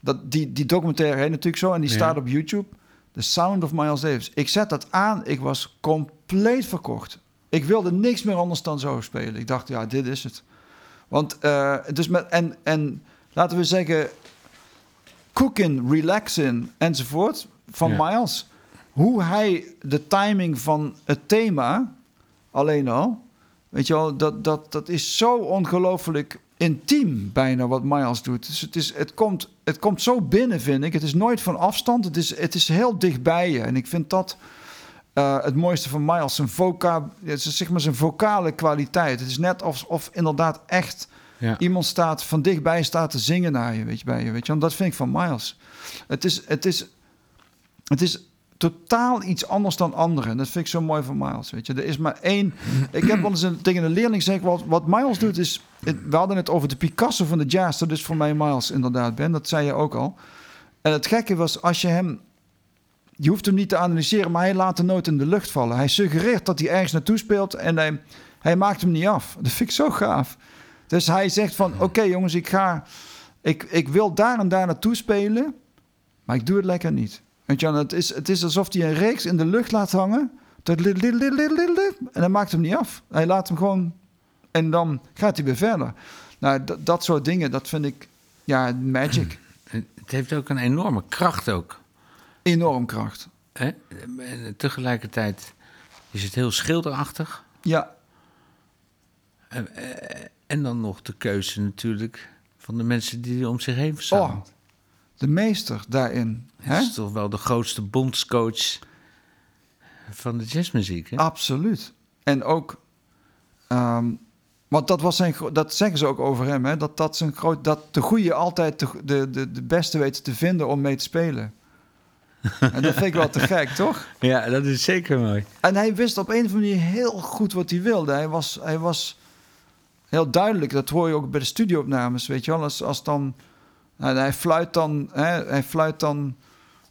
Dat, die, die documentaire heet natuurlijk zo en die Ja. staat op YouTube. The Sound of Miles Davis. Ik zet dat aan, ik was compleet verkocht. Ik wilde niks meer anders dan zo spelen. Ik dacht, ja, dit is het. Want, eh, dus met, en, en laten we zeggen, cooking, relaxing enzovoort van Ja. Miles. Hoe hij de timing van het thema, alleen al, weet je wel, dat, dat, dat is zo ongelooflijk intiem bijna wat Miles doet. Dus het, is, het, komt, het komt zo binnen, vind ik. Het is nooit van afstand, het is, het is heel dichtbij je. En ik vind dat eh, het mooiste van Miles, zijn, voca, zeg maar zijn vocale kwaliteit. Het is net alsof of inderdaad echt Iemand staat van dichtbij staat te zingen naar je, weet je, bij je, weet je. Want dat vind ik van Miles. Het is, het is, het is totaal iets anders dan anderen. Dat vind ik zo mooi van Miles, weet je. Er is maar één... Ik heb wel eens een, tegen een leerling gezegd, wat, wat Miles doet is... het- we hadden het over de Picasso van de jazz. Dat is voor mij Miles inderdaad, Ben. Dat zei je ook al. En het gekke was, als je hem... Je hoeft hem niet te analyseren, maar hij laat de noot in de lucht vallen. Hij suggereert dat hij ergens naartoe speelt en hij, hij maakt hem niet af. Dat vind ik zo gaaf. Dus hij zegt van, oké jongens, ik ga... Ik, ik wil daar en daar naartoe spelen, maar ik doe het lekker niet. Weet je, het is, het is alsof hij een reeks in de lucht laat hangen. En hij maakt hem niet af. Hij laat hem gewoon... En dan gaat hij weer verder. Nou, dat, dat soort dingen, dat vind ik... Ja, magic. (clears throat) Het heeft ook een enorme kracht ook. Enorm kracht. Hè? En tegelijkertijd is het heel schilderachtig. Ja, En dan nog de keuze natuurlijk van de mensen die hij om zich heen verzamelt. Oh, de meester daarin. Hè? is toch wel de grootste bondscoach van de jazzmuziek. Hè? Absoluut. En ook, ehm, want dat, was zijn, dat zeggen ze ook over hem, hè? Dat, dat, zijn groot, dat de goede altijd de, de, de, de beste weet te vinden om mee te spelen. en dat vind ik wel te (laughs) gek, toch? Ja, dat is zeker mooi. En hij wist op een of andere manier heel goed wat hij wilde. Hij was, hij was heel duidelijk. Dat hoor je ook bij de studioopnames, weet je wel. Als, als dan... nou, hij fluit dan... Hè, hij fluit dan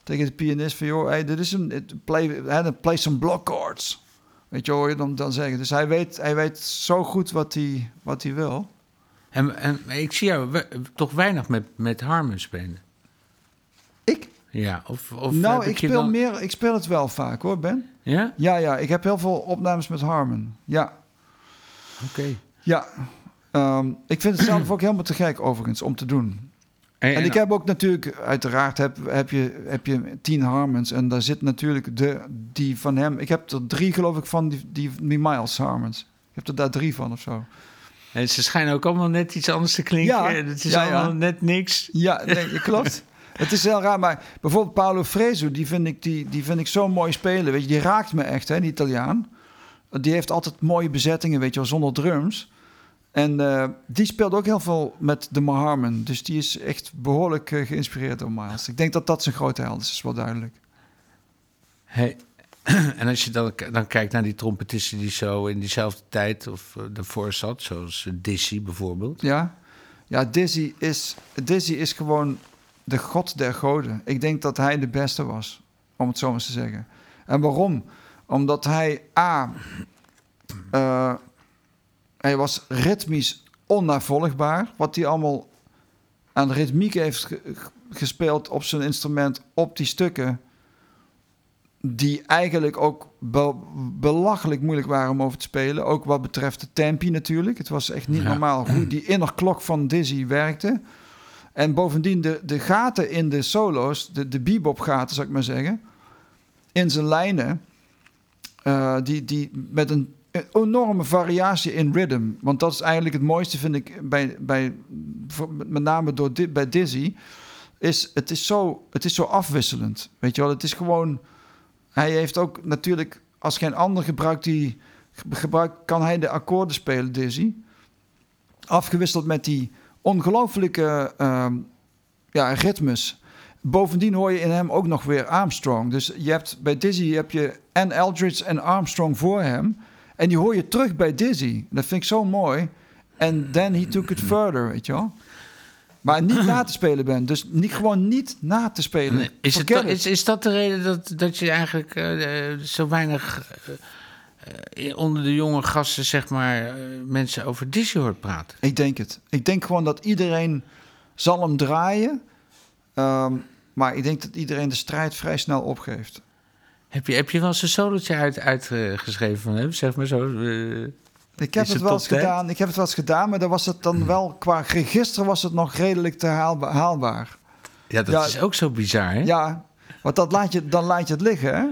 tegen de pianist van... joh, hey, dit is een... Play, hè, play some block chords. Weet je, hoor je dan, dan zeggen. Dus hij weet, hij weet zo goed wat hij, wat hij wil. En, en ik zie jou we- toch weinig met, met Harmon spelen. Ik? Ja, of, of nou, ik speel, dan- meer, ik speel het wel vaak, hoor, Ben. Ja? Ja, ja, ik heb heel veel opnames met Harmon. Ja, Oké. Ja. Ehm, ik vind het zelf (clears throat) ook helemaal te gek, overigens, om te doen. En, En ik heb ook natuurlijk, uiteraard heb, heb, je, heb je tien Harmons. En daar zit natuurlijk de, die van hem. Ik heb er drie, geloof ik, van die, die, die Miles Harmons. Ik heb er daar drie van of zo. en ze schijnen ook allemaal net iets anders te klinken. Ja, Het is ja, ja. allemaal net niks. Ja, nee, klopt. (laughs) Het is heel raar, maar bijvoorbeeld Paolo Fresu, die vind ik, die, die vind ik zo mooi spelen. Weet je, die raakt me echt, hè, die Italiaan. Die heeft altijd mooie bezettingen, weet je wel, zonder drums. En eh, die speelt ook heel veel met de Harmon. Dus die is echt behoorlijk eh, geïnspireerd door Miles. Ik denk dat dat zijn grote held is, is wel duidelijk. Hey, (clears throat) en als je dan, dan kijkt naar die trompetisten die zo in diezelfde tijd of uh, ervoor zat, zoals Dizzy bijvoorbeeld. Ja, ja Dizzy, is, Dizzy is gewoon de god der goden. Ik denk dat hij de beste was, om het zo maar te zeggen. En waarom? Omdat hij A. Hij was ritmisch onnavolgbaar. Wat hij allemaal aan ritmiek heeft gespeeld op zijn instrument, op die stukken. Die eigenlijk ook be belachelijk moeilijk waren om over te spelen. Ook wat betreft de tempi natuurlijk. Het was echt niet normaal hoe (clears throat) die innerklok van Dizzy werkte. En bovendien de, de gaten in de solo's, de, de bebop gaten zou ik maar zeggen, in zijn lijnen, uh, die, die met een enorme variatie in rhythm. Want dat is eigenlijk het mooiste, vind ik, bij, bij, met name door, bij Dizzy. Is, het, is zo, het is zo afwisselend. Weet je wel, het is gewoon. Hij heeft ook natuurlijk, als geen ander gebruikt die. Gebruikt, kan hij de akkoorden spelen, Dizzy. Afgewisseld met die ongelooflijke uh, ja, ritmes. Bovendien hoor je in hem ook nog weer Armstrong. Dus je hebt bij Dizzy heb je en Eldridge en Armstrong voor hem. En die hoor je terug bij Dizzy. Dat vind ik zo mooi. En then he took it further, weet je wel. Maar niet na te spelen bent. Dus niet, gewoon niet na te spelen. Nee, is, het dat, is, is dat de reden dat, dat je eigenlijk uh, zo weinig uh, onder de jonge gasten, zeg maar, uh, mensen over Dizzy hoort praten? Ik denk het. Ik denk gewoon dat iedereen zal hem draaien. Um, maar ik denk dat iedereen de strijd vrij snel opgeeft. Heb je, heb je wel eens een solootje uitgeschreven uit, van hem? Zeg maar zo. Uh, ik heb het wel eens gedaan. Ik heb het wel eens gedaan, maar dan was het dan wel qua register was het nog redelijk te haalbaar. Ja, dat ja, is ook zo bizar, hè? Ja, want dat laat je, dan laat je het liggen, hè?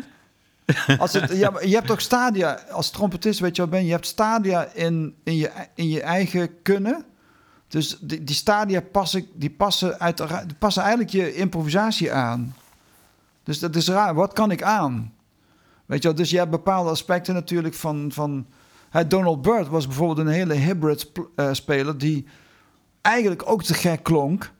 Als het, ja, je hebt ook stadia, als trompetist weet je wat ben, je hebt stadia in, in, je, in je eigen kunnen. Dus die, die stadia passen, die passen, uit, die passen eigenlijk je improvisatie aan. Dus dat is raar. Wat kan ik aan? Weet je wel, dus je hebt bepaalde aspecten natuurlijk van... van Donald Byrd was bijvoorbeeld een hele hybrid uh, speler... die eigenlijk ook te gek klonk.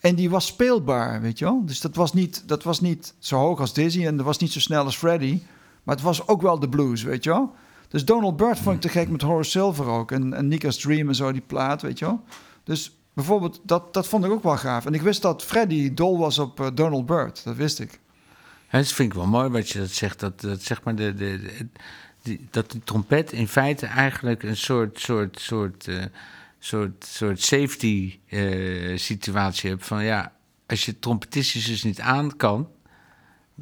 En die was speelbaar, weet je wel. Dus dat was niet, dat was niet zo hoog als Dizzy... en dat was niet zo snel als Freddie. Maar het was ook wel de blues, weet je wel. Dus Donald Byrd vond ik te gek met Horace Silver ook. En, en Nico's Dream en zo, die plaat, weet je wel. Dus bijvoorbeeld, dat, dat vond ik ook wel gaaf. En ik wist dat Freddie dol was op uh, Donald Byrd. Dat wist ik. Dat vind ik wel mooi wat je dat zegt. Dat, dat zeg maar de, de, die, dat de trompet in feite eigenlijk een soort, soort, soort, uh, soort, soort safety uh, situatie hebt. Van ja, als je trompetistisch dus niet aan kan,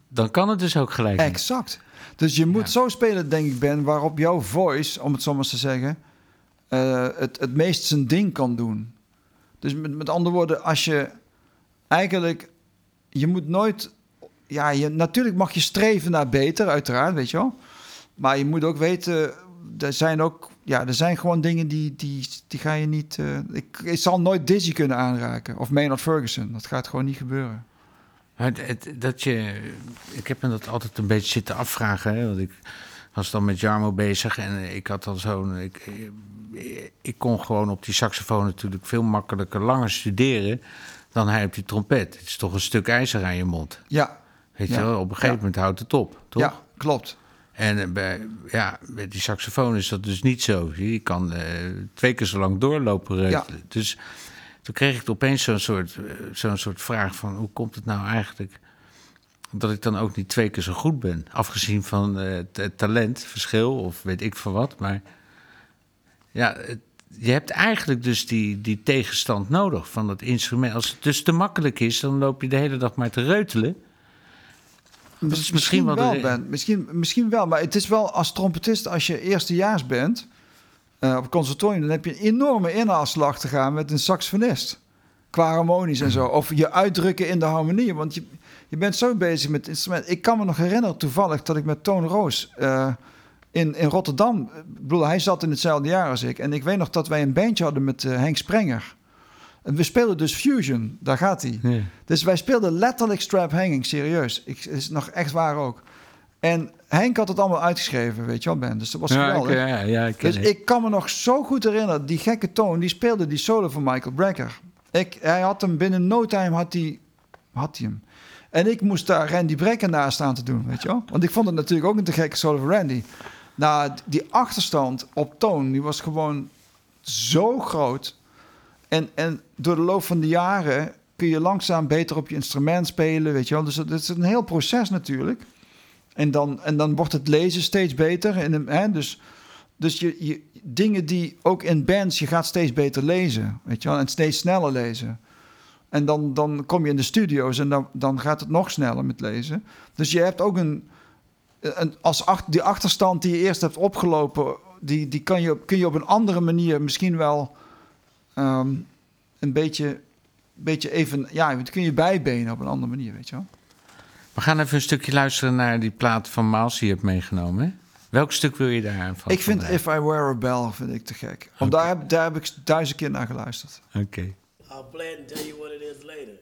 dan kan het dus ook gelijk. Exact. Dus je moet ja. zo spelen, denk ik, Ben, waarop jouw voice, om het zo maar te zeggen, uh, het, het meest zijn ding kan doen. Dus met, met andere woorden, als je eigenlijk, je moet nooit ja, je, natuurlijk mag je streven naar beter, uiteraard, weet je wel. Maar je moet ook weten, er zijn ook, ja, er zijn gewoon dingen die, die, die ga je niet. Uh, ik, ik zal nooit Dizzy kunnen aanraken of Maynard Ferguson. Dat gaat gewoon niet gebeuren. Het, het, dat je, ik heb me dat altijd een beetje zitten afvragen, hè, want ik was dan met Jarmo bezig en ik had al zo'n. Ik, ik kon gewoon op die saxofoon natuurlijk veel makkelijker langer studeren dan hij op die trompet. Het is toch een stuk ijzer aan je mond. Ja, Weet je wel, op een gegeven moment houdt het op, toch? Ja, klopt. En eh, bij, ja, met die saxofoon is dat dus niet zo. Je kan uh, twee keer zo lang doorlopen. Ja. Dus toen kreeg ik opeens zo'n soort, uh, zo'n soort vraag van... hoe komt het nou eigenlijk dat ik dan ook niet twee keer zo goed ben? Afgezien van het talent, verschil of weet ik van wat. Maar ja, het, je hebt eigenlijk dus die, die tegenstand nodig van dat instrument. Als het dus te makkelijk is, dan loop je de hele dag maar te reutelen... Misschien, misschien wel, wel ben. Misschien, misschien wel, maar het is wel als trompetist, als je eerstejaars bent uh, op conservatorium, dan heb je een enorme inhaalslag te gaan met een saxofonist. Qua harmonisch en zo. Of je uitdrukken in de harmonie. Want je, je bent zo bezig met het instrument. Ik kan me nog herinneren toevallig dat ik met Toon Roos uh, in, in Rotterdam. Ik bedoel, hij zat in hetzelfde jaar als ik. En ik weet nog dat wij een bandje hadden met uh, Henk Sprenger. We speelden dus Fusion, daar gaat hij. Dus wij speelden letterlijk strap hanging, serieus. Ik, is nog echt waar ook. En Henk had het allemaal uitgeschreven, weet je wel, Ben. Dus dat was Ja, geweldig. ik, ja, ja, ik Dus ik kan me nog zo goed herinneren, die gekke toon, die speelde die solo van Michael Brecker. Ik, hij had hem binnen no time, had hij, had hij hem. En ik moest daar Randy Brecker naast staan te doen, weet je wel. Want ik vond het natuurlijk ook een te gekke solo van Randy. Nou, die achterstand op toon, die was gewoon zo groot. En, en door de loop van de jaren kun je langzaam beter op je instrument spelen, weet je wel. Dus dat is een heel proces natuurlijk. En dan, en dan wordt het lezen steeds beter. En, hè, dus dus je, je, dingen die ook in bands, je gaat steeds beter lezen, weet je wel, en steeds sneller lezen. En dan, dan kom je in de studio's en dan, dan gaat het nog sneller met lezen. Dus je hebt ook een, een als die achterstand die je eerst hebt opgelopen, die, die kan je, kun je op een andere manier misschien wel ehm, een beetje, beetje even, ja, dat kun je bijbenen op een andere manier, weet je wel. We gaan even een stukje luisteren naar die plaat van Miles die je hebt meegenomen. hè? Welk stuk wil je daar van? ik vind If I Were a Bell vind ik te gek. Want daar, heb, daar heb ik duizend keer naar geluisterd. Oké. I'll play it and tell you what it is later.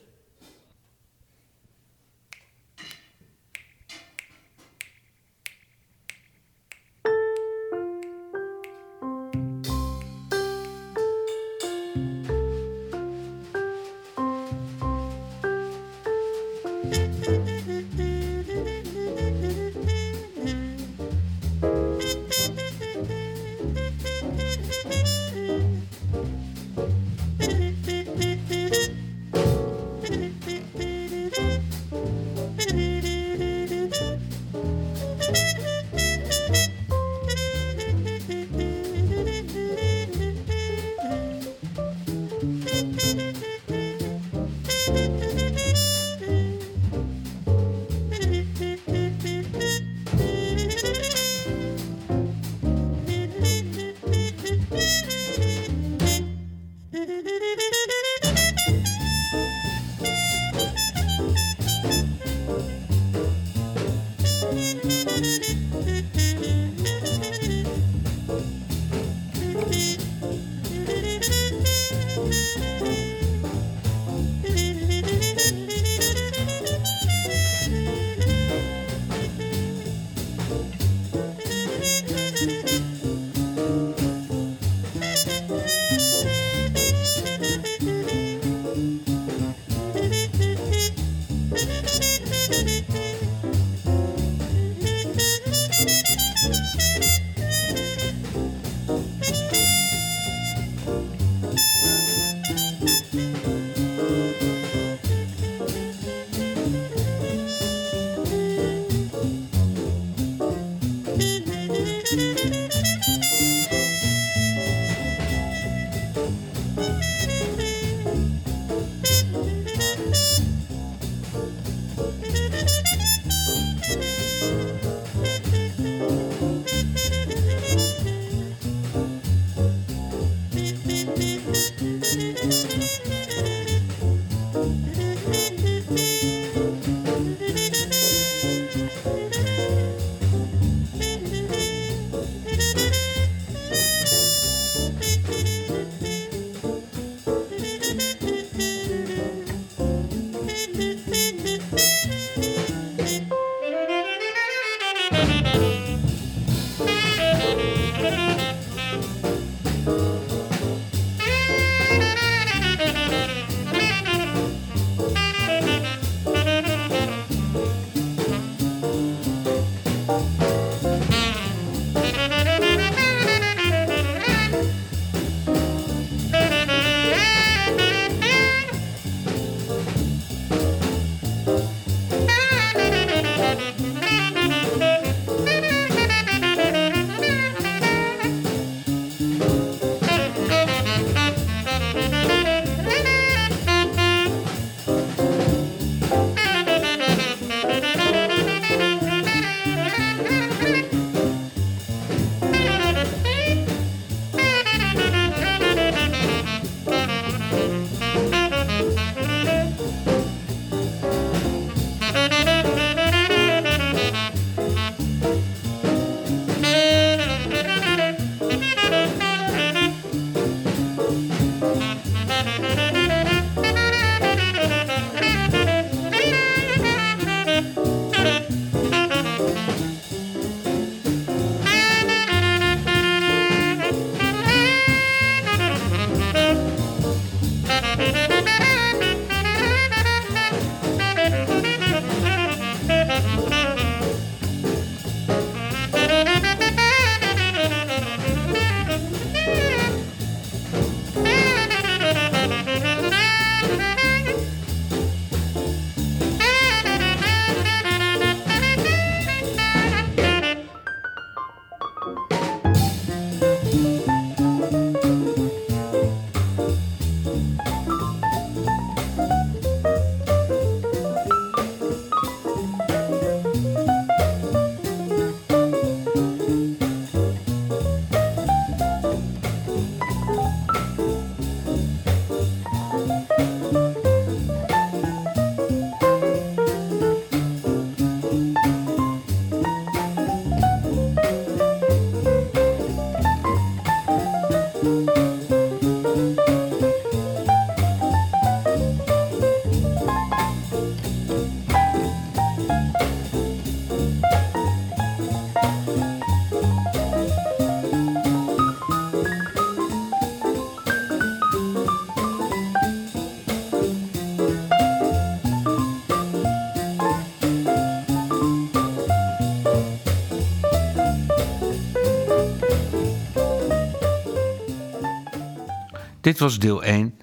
Dit was deel 1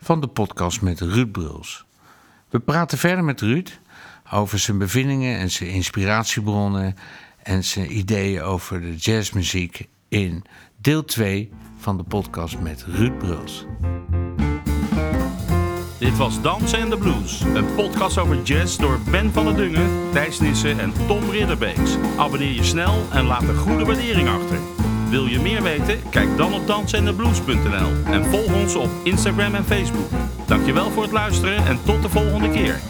van de podcast met Ruud Bruls. We praten verder met Ruud over zijn bevindingen en zijn inspiratiebronnen en zijn ideeën over de jazzmuziek in deel 2 van de podcast met Ruud Bruls. Dit was Dansen en de Blues, een podcast over jazz door Ben van der Dungen, Thijs Nissen en Tom Ridderbeeks. Abonneer je snel en laat een goede waardering achter. Wil je meer weten? Kijk dan op dansenendeblues.nl en volg ons op Instagram en Facebook. Dankjewel voor het luisteren en tot de volgende keer.